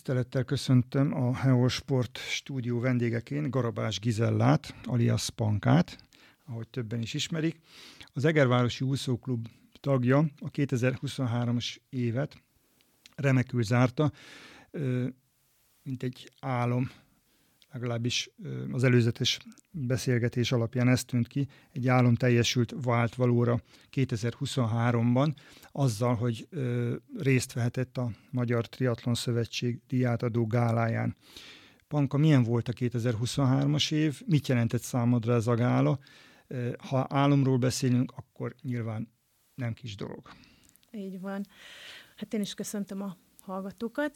Tisztelettel köszöntöm a Heosport stúdió vendégeként Garabás Gizellát, alias Pankát, ahogy többen is ismerik. Az Egervárosi Úszóklub tagja a 2023-as évet remekül zárta, mint egy álom, legalábbis az előzetes beszélgetés alapján ez tűnt ki, egy álom teljesült vált valóra 2023-ban, azzal, hogy részt vehetett a Magyar Triatlon Szövetség diátadó gáláján. Panka, milyen volt a 2023-as év? Mit jelentett számodra ez a gála? Ha álomról beszélünk, akkor nyilván nem kis dolog. Így van. Hát én is köszöntöm a hallgatókat.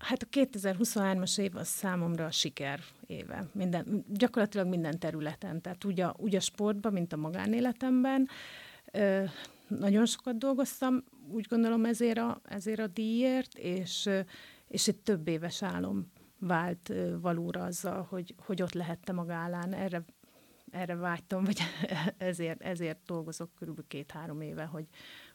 Hát a 2023-as év az számomra a siker éve. Minden, gyakorlatilag minden területen. Tehát úgy a, úgy a sportban, mint a magánéletemben. Ö, nagyon sokat dolgoztam, úgy gondolom ezért a, ezért a díjért, és, és egy több éves álom vált valóra azzal, hogy, hogy ott lehettem a gálán. Erre, erre vágytam, vagy ezért, ezért dolgozok körülbelül két-három éve, hogy,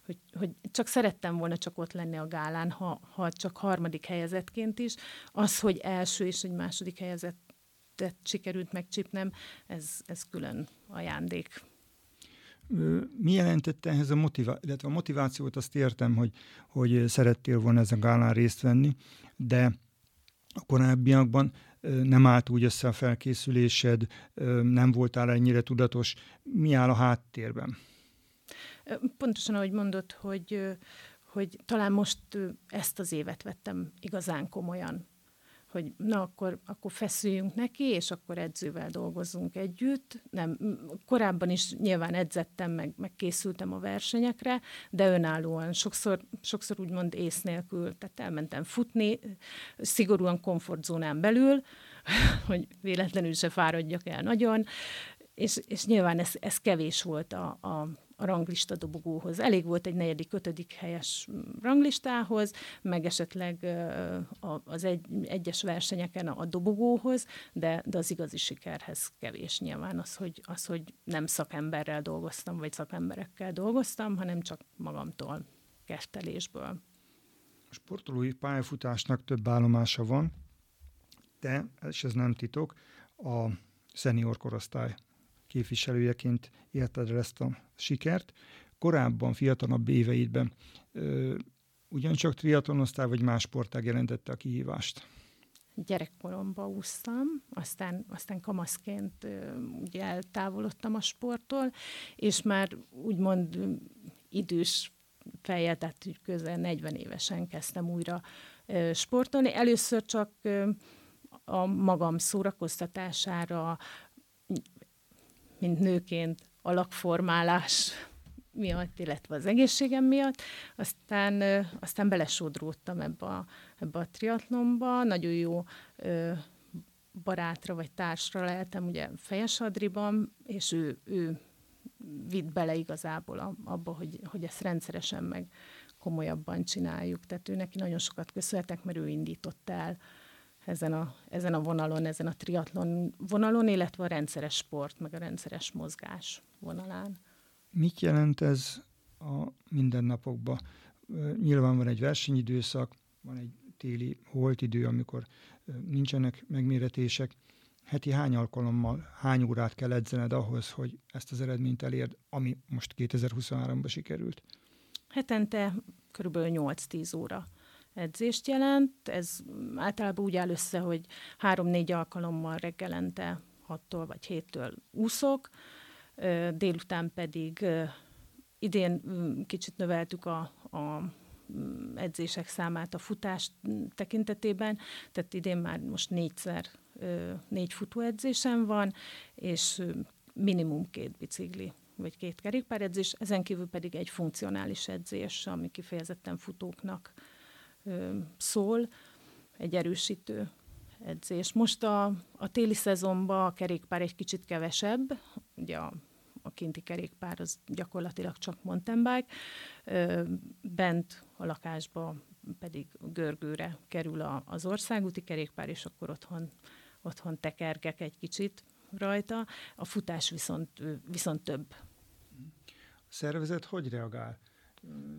hogy, hogy csak szerettem volna csak ott lenni a gálán, ha, ha csak harmadik helyezetként is. Az, hogy első és egy második helyezettet sikerült megcsipnem, ez, ez külön ajándék. Mi jelentette ehhez a motivációt? Illetve a motivációt azt értem, hogy, hogy szerettél volna ezen a gálán részt venni, de a korábbiakban nem állt úgy össze a felkészülésed, nem voltál ennyire tudatos. Mi áll a háttérben? Pontosan, ahogy mondod, hogy, hogy talán most ezt az évet vettem igazán komolyan, hogy na, akkor, akkor feszüljünk neki, és akkor edzővel dolgozzunk együtt. Nem, korábban is nyilván edzettem, meg, meg készültem a versenyekre, de önállóan, sokszor, sokszor úgymond ész nélkül, tehát elmentem futni, szigorúan komfortzónán belül, hogy véletlenül se fáradjak el nagyon, és, és nyilván ez, ez kevés volt a, a, a ranglista dobogóhoz. Elég volt egy negyedik, ötödik helyes ranglistához, meg esetleg az egy, egyes versenyeken a dobogóhoz, de, de az igazi sikerhez kevés nyilván az hogy, az, hogy nem szakemberrel dolgoztam, vagy szakemberekkel dolgoztam, hanem csak magamtól, kertelésből. A sportolói pályafutásnak több állomása van, de, és ez nem titok, a szenior korosztály képviselőjeként érted el ezt a sikert. Korábban, fiatalabb éveidben ö, ugyancsak triatlonoztál, vagy más sportág jelentette a kihívást? Gyerekkoromban úsztam, aztán, aztán kamaszként ö, ugye eltávolodtam a sporttól, és már úgymond idős fejjel, tehát közel 40 évesen kezdtem újra ö, sportolni. Először csak a magam szórakoztatására, mint nőként alakformálás miatt, illetve az egészségem miatt. Aztán, aztán belesodródtam ebbe a, ebbe a triatlonba. Nagyon jó barátra vagy társra lehetem ugye Fejes Adriban, és ő, ő vitt bele igazából abba, hogy, hogy ezt rendszeresen meg komolyabban csináljuk. Tehát ő neki nagyon sokat köszönhetek, mert ő indított el ezen a, ezen a vonalon, ezen a triatlon vonalon, illetve a rendszeres sport, meg a rendszeres mozgás vonalán. Mit jelent ez a mindennapokban? Nyilván van egy versenyidőszak, van egy téli holtidő, amikor nincsenek megméretések. Heti hány alkalommal, hány órát kell edzened ahhoz, hogy ezt az eredményt elérd, ami most 2023-ban sikerült? Hetente kb. 8-10 óra edzést jelent. Ez általában úgy áll össze, hogy három-négy alkalommal reggelente 6-tól vagy 7-től úszok, délután pedig idén kicsit növeltük a, a edzések számát a futás tekintetében, tehát idén már most négyszer négy futóedzésem van, és minimum két bicikli vagy két kerékpáredzés, ezen kívül pedig egy funkcionális edzés, ami kifejezetten futóknak szól, egy erősítő edzés. Most a, a téli szezonban a kerékpár egy kicsit kevesebb, ugye a, a kinti kerékpár az gyakorlatilag csak mountain bike, bent a lakásba pedig görgőre kerül a, az országúti kerékpár, és akkor otthon, otthon tekergek egy kicsit rajta. A futás viszont, viszont több. A szervezet hogy reagál?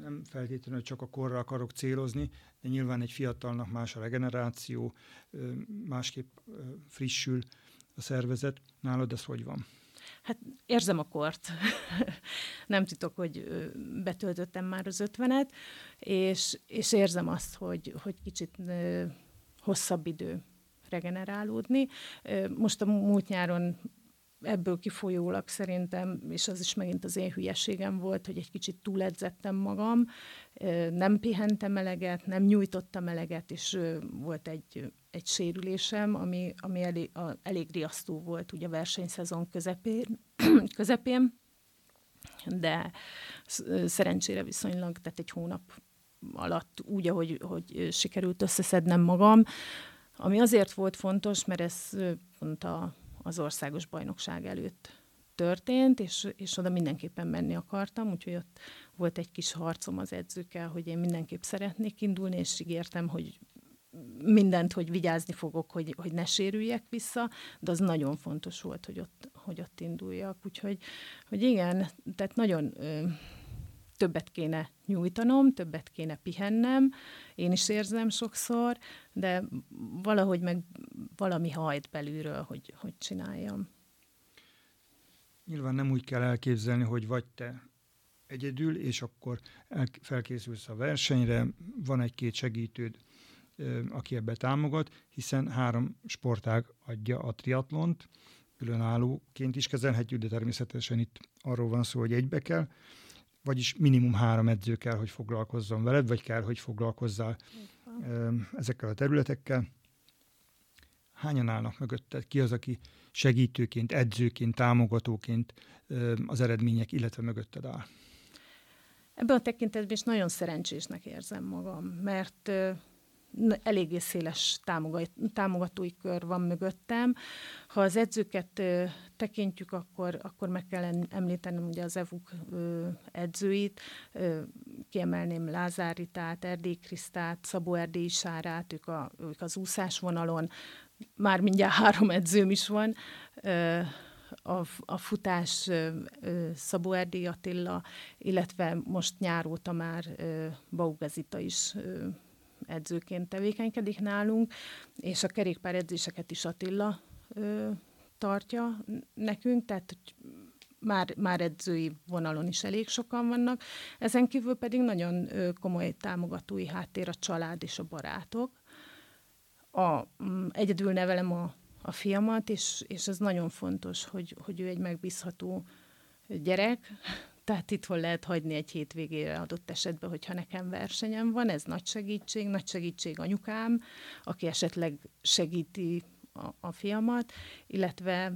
Nem feltétlenül csak a korra akarok célozni, de nyilván egy fiatalnak más a regeneráció, másképp frissül a szervezet. Nálad ez hogy van? Hát érzem a kort. nem titok, hogy betöltöttem már az ötvenet, és, és érzem azt, hogy, hogy kicsit hosszabb idő regenerálódni. Most a múlt nyáron ebből kifolyólag szerintem, és az is megint az én hülyeségem volt, hogy egy kicsit túledzettem magam, nem pihentem eleget, nem nyújtottam eleget, és volt egy, egy sérülésem, ami, ami elég, a, elég riasztó volt ugye a versenyszezon közepén, közepén, de szerencsére viszonylag, tehát egy hónap alatt úgy, ahogy hogy sikerült összeszednem magam, ami azért volt fontos, mert ez pont a az országos bajnokság előtt történt, és, és oda mindenképpen menni akartam, úgyhogy ott volt egy kis harcom az edzőkkel, hogy én mindenképp szeretnék indulni, és ígértem, hogy mindent, hogy vigyázni fogok, hogy, hogy ne sérüljek vissza, de az nagyon fontos volt, hogy ott, hogy ott induljak. Úgyhogy hogy igen, tehát nagyon ö, többet kéne nyújtanom, többet kéne pihennem, én is érzem sokszor, de valahogy meg valami hajt belülről, hogy, hogy csináljam. Nyilván nem úgy kell elképzelni, hogy vagy te egyedül, és akkor felkészülsz a versenyre, van egy-két segítőd, aki ebbe támogat, hiszen három sportág adja a triatlont, különállóként is kezelhetjük, de természetesen itt arról van szó, hogy egybe kell vagyis minimum három edző kell, hogy foglalkozzon veled, vagy kell, hogy foglalkozzál ezekkel a területekkel. Hányan állnak mögötted? Ki az, aki segítőként, edzőként, támogatóként az eredmények, illetve mögötted áll? Ebben a tekintetben is nagyon szerencsésnek érzem magam, mert eléggé széles támogatói kör van mögöttem. Ha az edzőket tekintjük, akkor, akkor meg kell említenem ugye az EVUK edzőit, kiemelném Lázáritát, Erdély Krisztát, Szabó Erdély Sárát, ők, a, ők az úszás vonalon, már mindjárt három edzőm is van, a, a futás Szabó Erdély Attila, illetve most nyáróta már Baugazita is edzőként tevékenykedik nálunk, és a kerékpár edzéseket is Attila tartja nekünk, tehát már, már edzői vonalon is elég sokan vannak. Ezen kívül pedig nagyon komoly támogatói háttér a család és a barátok. A, m, egyedül nevelem a, a fiamat, és, és ez nagyon fontos, hogy, hogy ő egy megbízható gyerek, tehát itthon lehet hagyni egy hétvégére adott esetben, hogyha nekem versenyem van, ez nagy segítség, nagy segítség anyukám, aki esetleg segíti a, a fiamat, illetve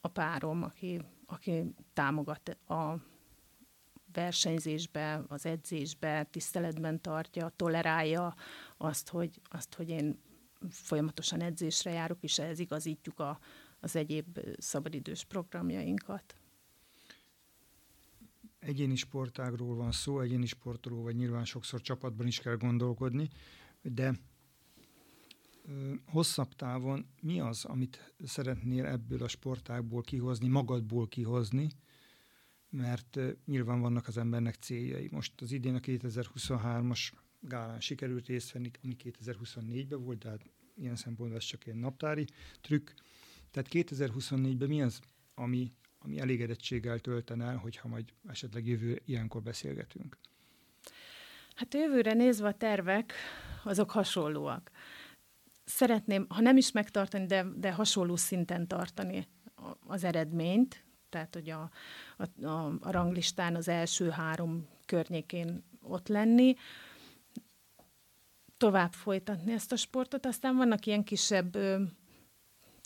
a párom, aki, aki támogat a versenyzésbe, az edzésbe, tiszteletben tartja, tolerálja azt, hogy, azt, hogy én folyamatosan edzésre járok, és ehhez igazítjuk a, az egyéb szabadidős programjainkat egyéni sportágról van szó, egyéni sportról, vagy nyilván sokszor csapatban is kell gondolkodni, de hosszabb távon mi az, amit szeretnél ebből a sportágból kihozni, magadból kihozni, mert nyilván vannak az embernek céljai. Most az idén a 2023-as gálán sikerült részt venni, ami 2024-ben volt, de hát ilyen szempontból ez csak egy naptári trükk. Tehát 2024-ben mi az, ami ami elégedettséggel tölten el, hogyha majd esetleg jövő ilyenkor beszélgetünk? Hát jövőre nézve a tervek, azok hasonlóak. Szeretném, ha nem is megtartani, de, de hasonló szinten tartani az eredményt, tehát hogy a, a, a, a ranglistán az első három környékén ott lenni, tovább folytatni ezt a sportot. Aztán vannak ilyen kisebb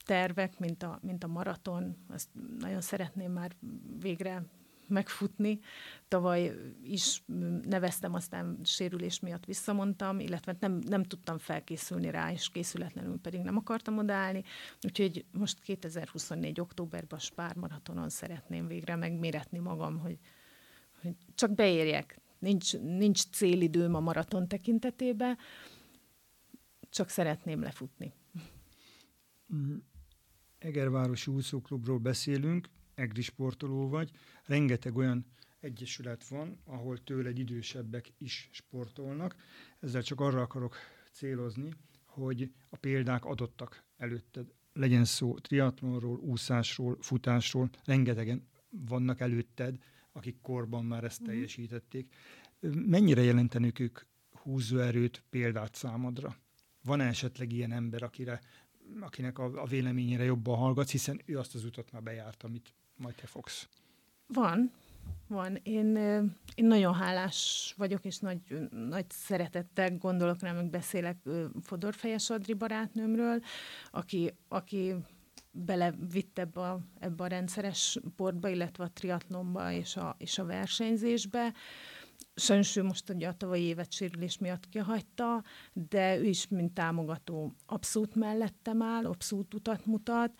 tervek, mint a, mint a maraton, azt nagyon szeretném már végre megfutni. Tavaly is neveztem, aztán sérülés miatt visszamondtam, illetve nem, nem tudtam felkészülni rá, és készületlenül pedig nem akartam odaállni. Úgyhogy most 2024. októberben a Spár maratonon szeretném végre megméretni magam, hogy, hogy csak beérjek. Nincs, nincs célidőm a maraton tekintetében, csak szeretném lefutni. Mm. Egervárosi úszóklubról beszélünk, egri sportoló vagy, rengeteg olyan egyesület van, ahol tőle idősebbek is sportolnak. Ezzel csak arra akarok célozni, hogy a példák adottak előtted. Legyen szó triatlonról, úszásról, futásról, rengetegen vannak előtted, akik korban már ezt mhm. teljesítették. Mennyire jelentenek ők húzóerőt, példát számodra? van -e esetleg ilyen ember, akire, akinek a, a véleményére jobban hallgatsz, hiszen ő azt az utat már bejárt, amit majd te fogsz? Van, van. Én, én nagyon hálás vagyok, és nagy, nagy szeretettel gondolok rá, meg beszélek Fodorfejes Adri barátnőmről, aki, aki belevitt ebbe a, ebbe a rendszeres sportba, illetve a triatlonba és a, és a versenyzésbe. Sajnos ő most ugye a tavalyi évet sérülés miatt kihagyta, de ő is, mint támogató, abszolút mellettem áll, abszolút utat mutat.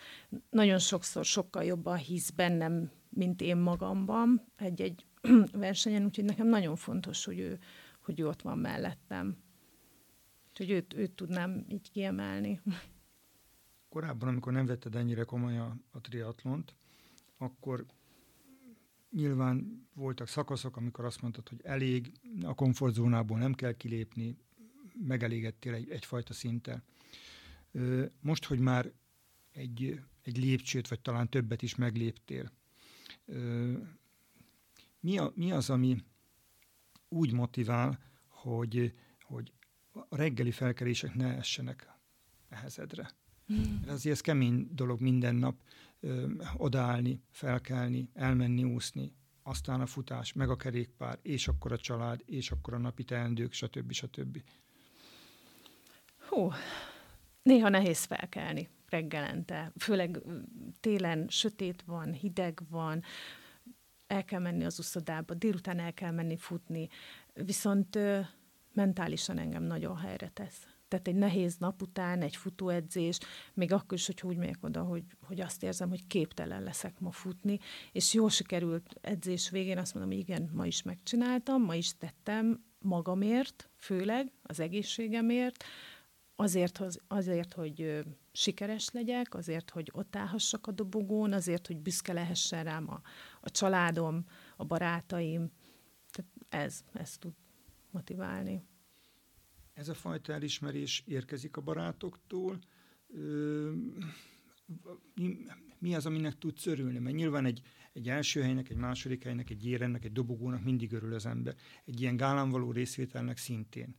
Nagyon sokszor sokkal jobban hisz bennem, mint én magamban egy-egy versenyen, úgyhogy nekem nagyon fontos, hogy ő, hogy ő ott van mellettem. Úgyhogy őt, őt tudnám így kiemelni. Korábban, amikor nem vetted ennyire komolyan a, triatlont, akkor nyilván voltak szakaszok, amikor azt mondtad, hogy elég, a komfortzónából nem kell kilépni, megelégettél egy, egyfajta szinten. Most, hogy már egy, egy lépcsőt, vagy talán többet is megléptél, mi, a, mi az, ami úgy motivál, hogy, hogy a reggeli felkelések ne essenek ehhezedre? Mm. Azért ez kemény dolog minden nap ö, odaállni, felkelni, elmenni úszni, aztán a futás, meg a kerékpár, és akkor a család, és akkor a napi teendők, stb. stb. Hú, néha nehéz felkelni reggelente, főleg télen sötét van, hideg van, el kell menni az uszodába, délután el kell menni futni, viszont ö, mentálisan engem nagyon helyre tesz tehát egy nehéz nap után, egy futóedzés, még akkor is, hogy úgy megyek oda, hogy, hogy azt érzem, hogy képtelen leszek ma futni, és jól sikerült edzés végén azt mondom, hogy igen, ma is megcsináltam, ma is tettem magamért, főleg az egészségemért, azért, azért hogy sikeres legyek, azért, hogy ott állhassak a dobogón, azért, hogy büszke lehessen rám a, a családom, a barátaim. Tehát ez, ez tud motiválni. Ez a fajta elismerés érkezik a barátoktól. Mi az, aminek tudsz örülni? Mert nyilván egy, egy első helynek, egy második helynek, egy érennek, egy dobogónak mindig örül az ember. Egy ilyen gálán való részvételnek szintén.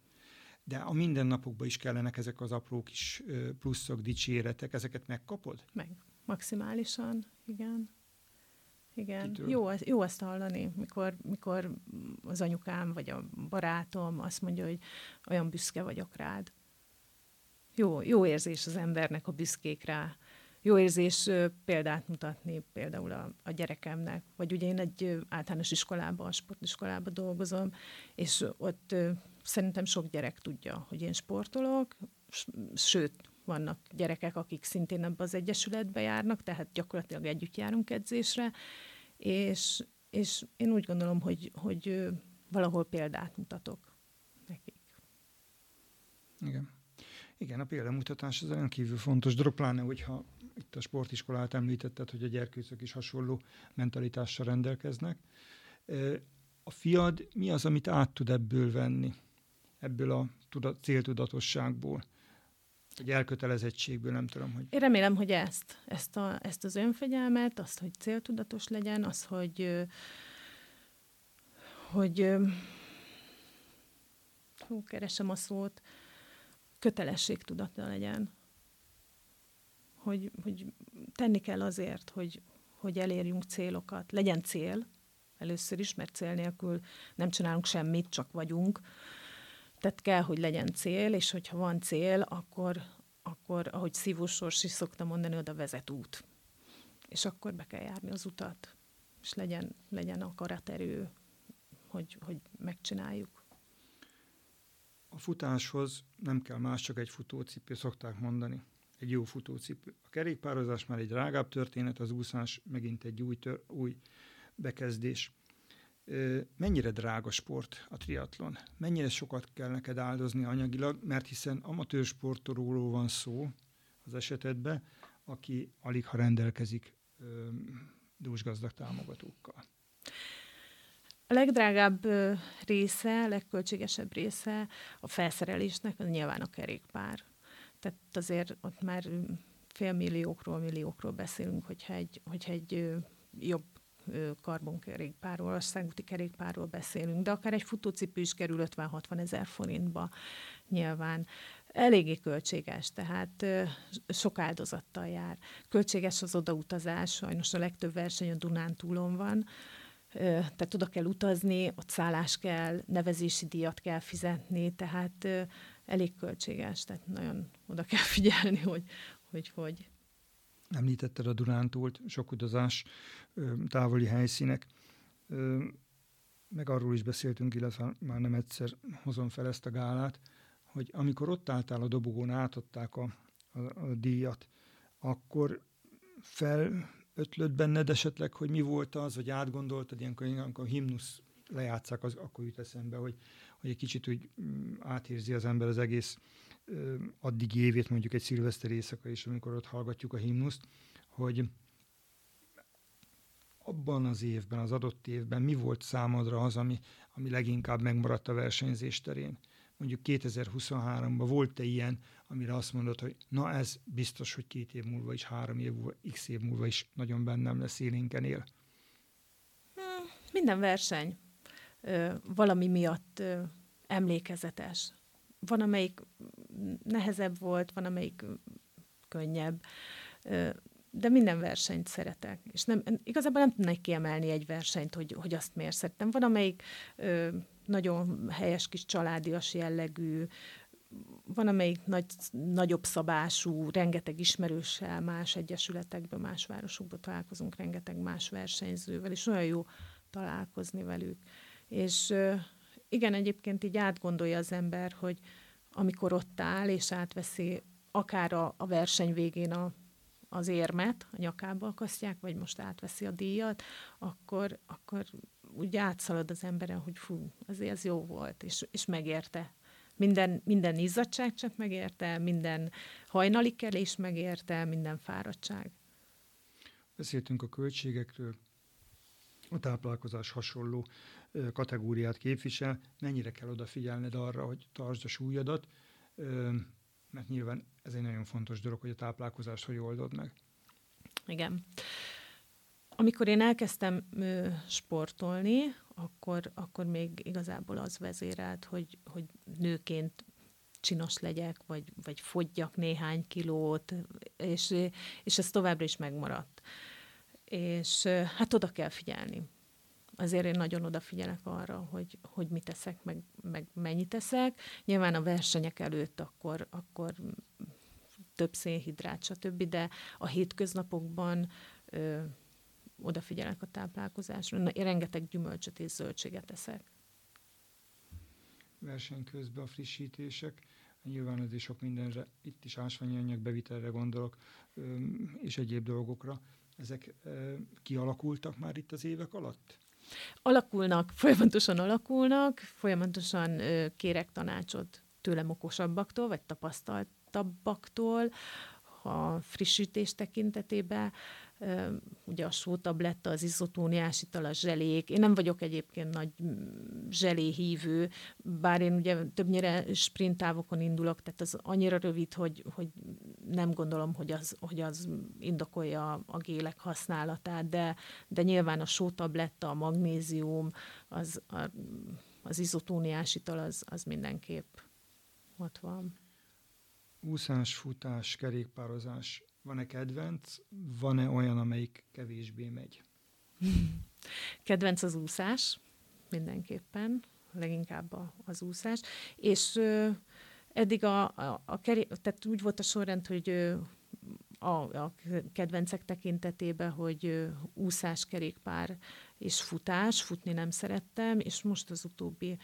De a mindennapokban is kellenek ezek az apró kis pluszok, dicséretek. Ezeket megkapod? Meg. Maximálisan, igen. Igen, jó, jó ezt hallani, mikor, mikor az anyukám vagy a barátom azt mondja, hogy olyan büszke vagyok rád. Jó, jó érzés az embernek, a büszkék rá. Jó érzés példát mutatni például a, a gyerekemnek. Vagy ugye én egy általános iskolában, sportiskolában dolgozom, és ott szerintem sok gyerek tudja, hogy én sportolok, sőt, vannak gyerekek, akik szintén ebbe az egyesületbe járnak, tehát gyakorlatilag együtt járunk edzésre, és, és én úgy gondolom, hogy, hogy valahol példát mutatok nekik. Igen. Igen, a példamutatás az olyan kívül fontos dolog, pláne, hogyha itt a sportiskolát említetted, hogy a gyerkőcök is hasonló mentalitással rendelkeznek. A fiad mi az, amit át tud ebből venni, ebből a tudat, céltudatosságból? Egy elkötelezettségből, nem tudom, hogy... Én remélem, hogy ezt, ezt, a, ezt az önfegyelmet, azt, hogy céltudatos legyen, az, hogy hogy hú, keresem a szót, kötelességtudata legyen. Hogy, hogy tenni kell azért, hogy, hogy elérjünk célokat. Legyen cél, először is, mert cél nélkül nem csinálunk semmit, csak vagyunk. Tehát kell, hogy legyen cél, és hogyha van cél, akkor, akkor ahogy Szívós Sors is szokta mondani, oda vezet út. És akkor be kell járni az utat, és legyen, legyen akaraterő, hogy, hogy megcsináljuk. A futáshoz nem kell más, csak egy futócipő, szokták mondani. Egy jó futócipő. A kerékpározás már egy drágább történet, az úszás megint egy új, tör, új bekezdés. Mennyire drága sport a triatlon? Mennyire sokat kell neked áldozni anyagilag, mert hiszen amatőr sportolóról van szó az esetedben, aki alig ha rendelkezik dúsgazdag támogatókkal. A legdrágább része, a legköltségesebb része a felszerelésnek az nyilván a kerékpár. Tehát azért ott már félmilliókról, milliókról beszélünk, hogyha egy, hogyha egy jobb karbonkerékpárról, országúti kerékpárról beszélünk, de akár egy futócipő is kerül 50-60 ezer forintba nyilván. Eléggé költséges, tehát sok áldozattal jár. Költséges az odautazás, sajnos a legtöbb verseny a Dunántúlon van, tehát oda kell utazni, ott szállás kell, nevezési díjat kell fizetni, tehát elég költséges, tehát nagyon oda kell figyelni, hogy hogy. hogy. Említetted a Dunántúlt, sok utazás, távoli helyszínek, meg arról is beszéltünk, illetve már nem egyszer hozom fel ezt a gálát, hogy amikor ott álltál a dobogón, átadták a, a, a díjat, akkor fel ötlött benned esetleg, hogy mi volt az, vagy átgondoltad, ilyenkor, amikor a himnusz lejátszák, az akkor jut eszembe, hogy, hogy egy kicsit úgy mm, átérzi az ember az egész ö, addig évét, mondjuk egy szilveszter éjszaka is, amikor ott hallgatjuk a himnuszt, hogy abban az évben, az adott évben mi volt számodra az, ami, ami leginkább megmaradt a versenyzés terén? Mondjuk 2023-ban volt-e ilyen, amire azt mondod, hogy na ez biztos, hogy két év múlva is, három év múlva, x év múlva is nagyon bennem lesz, élénken él? Hmm, minden verseny ö, valami miatt ö, emlékezetes. Van, amelyik nehezebb volt, van, amelyik könnyebb. De minden versenyt szeretek. És nem, igazából nem tudnék kiemelni egy versenyt, hogy, hogy azt miért szeretem. Van, amelyik nagyon helyes kis családias jellegű, van, amelyik nagy, nagyobb szabású, rengeteg ismerőssel, más egyesületekben, más városokban találkozunk, rengeteg más versenyzővel, és olyan jó találkozni velük. És igen, egyébként így átgondolja az ember, hogy amikor ott áll, és átveszi akár a, a verseny végén a, az érmet, a nyakába akasztják, vagy most átveszi a díjat, akkor, akkor úgy átszalad az emberen, hogy fú, azért ez jó volt, és, és megérte. Minden, minden izzadság csak megérte, minden hajnali kelés megérte, minden fáradtság. Beszéltünk a költségekről, a táplálkozás hasonló kategóriát képvisel. Mennyire kell odafigyelned arra, hogy tartsd a súlyodat, mert nyilván ez egy nagyon fontos dolog, hogy a táplálkozást hogy oldod meg. Igen. Amikor én elkezdtem sportolni, akkor, akkor még igazából az vezérelt, hogy, hogy nőként csinos legyek, vagy, vagy fogyjak néhány kilót, és, és ez továbbra is megmaradt. És hát oda kell figyelni. Azért én nagyon odafigyelek arra, hogy, hogy mit teszek, meg, meg mennyit teszek. Nyilván a versenyek előtt akkor, akkor több szénhidrát, stb., de a hétköznapokban ö, odafigyelek a táplálkozásra. Én rengeteg gyümölcsöt és zöldséget eszek. Verseny közben a frissítések, nyilván is sok mindenre, itt is ásványi anyag bevitelre gondolok, és egyéb dolgokra. Ezek kialakultak már itt az évek alatt? Alakulnak, folyamatosan alakulnak, folyamatosan kérek tanácsot tőlem okosabbaktól, vagy tapasztaltabbaktól, a frissítés tekintetében ugye a sótabletta, az izotóniás ital, a zselék. Én nem vagyok egyébként nagy mm, zselé hívő, bár én ugye többnyire sprintávokon indulok, tehát az annyira rövid, hogy, hogy nem gondolom, hogy az, hogy az indokolja a gélek használatát, de, de nyilván a sótabletta, a magnézium, az, a, az izotóniás ital, az, az mindenképp ott van. Úszás, futás, kerékpározás van-e kedvenc, van-e olyan, amelyik kevésbé megy? Kedvenc az úszás, mindenképpen, leginkább a, az úszás. És ö, eddig a, a, a keré, tehát úgy volt a sorrend, hogy ö, a, a kedvencek tekintetében, hogy ö, úszás, kerékpár és futás, futni nem szerettem, és most az utóbbi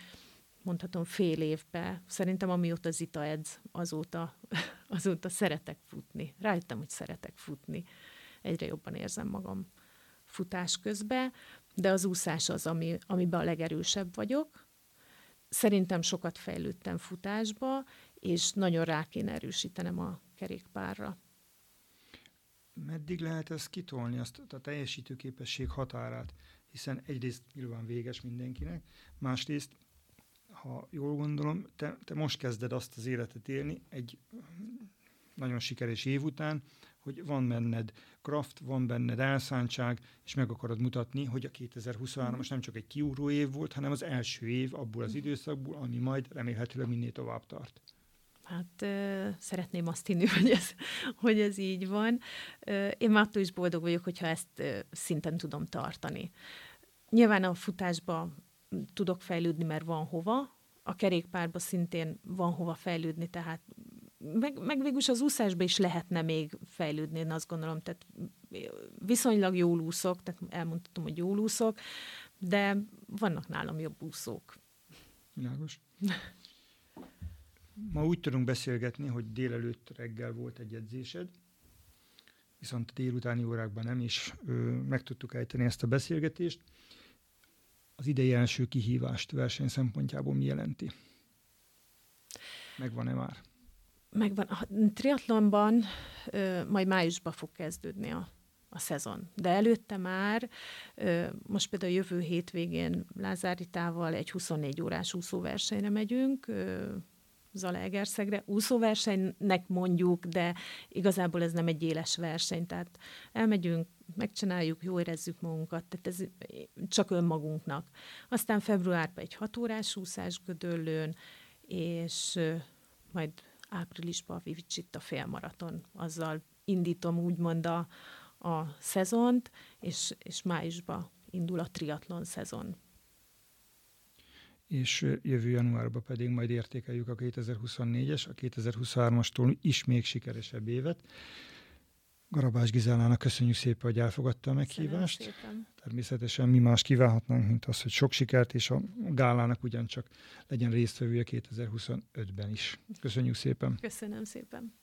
mondhatom fél évben, szerintem amióta Zita edz, azóta, azóta szeretek futni. Rájöttem, hogy szeretek futni. Egyre jobban érzem magam futás közben, de az úszás az, ami, amiben a legerősebb vagyok. Szerintem sokat fejlődtem futásba, és nagyon rá kéne erősítenem a kerékpárra. Meddig lehet ezt kitolni, azt a teljesítőképesség határát? hiszen egyrészt nyilván véges mindenkinek, másrészt, ha jól gondolom, te, te most kezded azt az életet élni egy nagyon sikeres év után, hogy van benned kraft, van benned elszántság, és meg akarod mutatni, hogy a 2023 most nem csak egy kiúró év volt, hanem az első év abból az időszakból, ami majd remélhetőleg minél tovább tart. Hát ö, szeretném azt hinni, hogy ez, hogy ez így van. Ö, én már attól is boldog vagyok, hogyha ezt ö, szinten tudom tartani. Nyilván a futásba tudok fejlődni, mert van hova, a kerékpárba szintén van hova fejlődni, tehát meg, meg végülis az úszásba is lehetne még fejlődni, én azt gondolom, tehát viszonylag jól úszok, tehát elmondhatom, hogy jól úszok, de vannak nálam jobb úszók. Világos. Ma úgy tudunk beszélgetni, hogy délelőtt reggel volt egy edzésed, viszont délutáni órákban nem, és ö, meg tudtuk ejteni ezt a beszélgetést. Az idei első kihívást verseny szempontjából mi jelenti? Megvan-e már? Megvan. A triatlonban ö, majd májusban fog kezdődni a, a szezon. De előtte már, ö, most például jövő hétvégén Lázáritával egy 24 órás úszóversenyre megyünk, ö, Zalaegerszegre. Úszóversenynek mondjuk, de igazából ez nem egy éles verseny, tehát elmegyünk, megcsináljuk, jó érezzük magunkat, tehát ez csak önmagunknak. Aztán februárban egy hatórás úszás Gödöllőn, és majd áprilisban a Vivicsitta félmaraton. Azzal indítom úgymond a, a szezont, és, és májusban indul a triatlon szezon és jövő januárban pedig majd értékeljük a 2024-es, a 2023-astól is még sikeresebb évet. Garabás Gizálának köszönjük szépen, hogy elfogadta a meghívást. Természetesen mi más kívánhatnánk, mint az, hogy sok sikert, és a gálának ugyancsak legyen résztvevője 2025-ben is. Köszönjük szépen. Köszönöm szépen.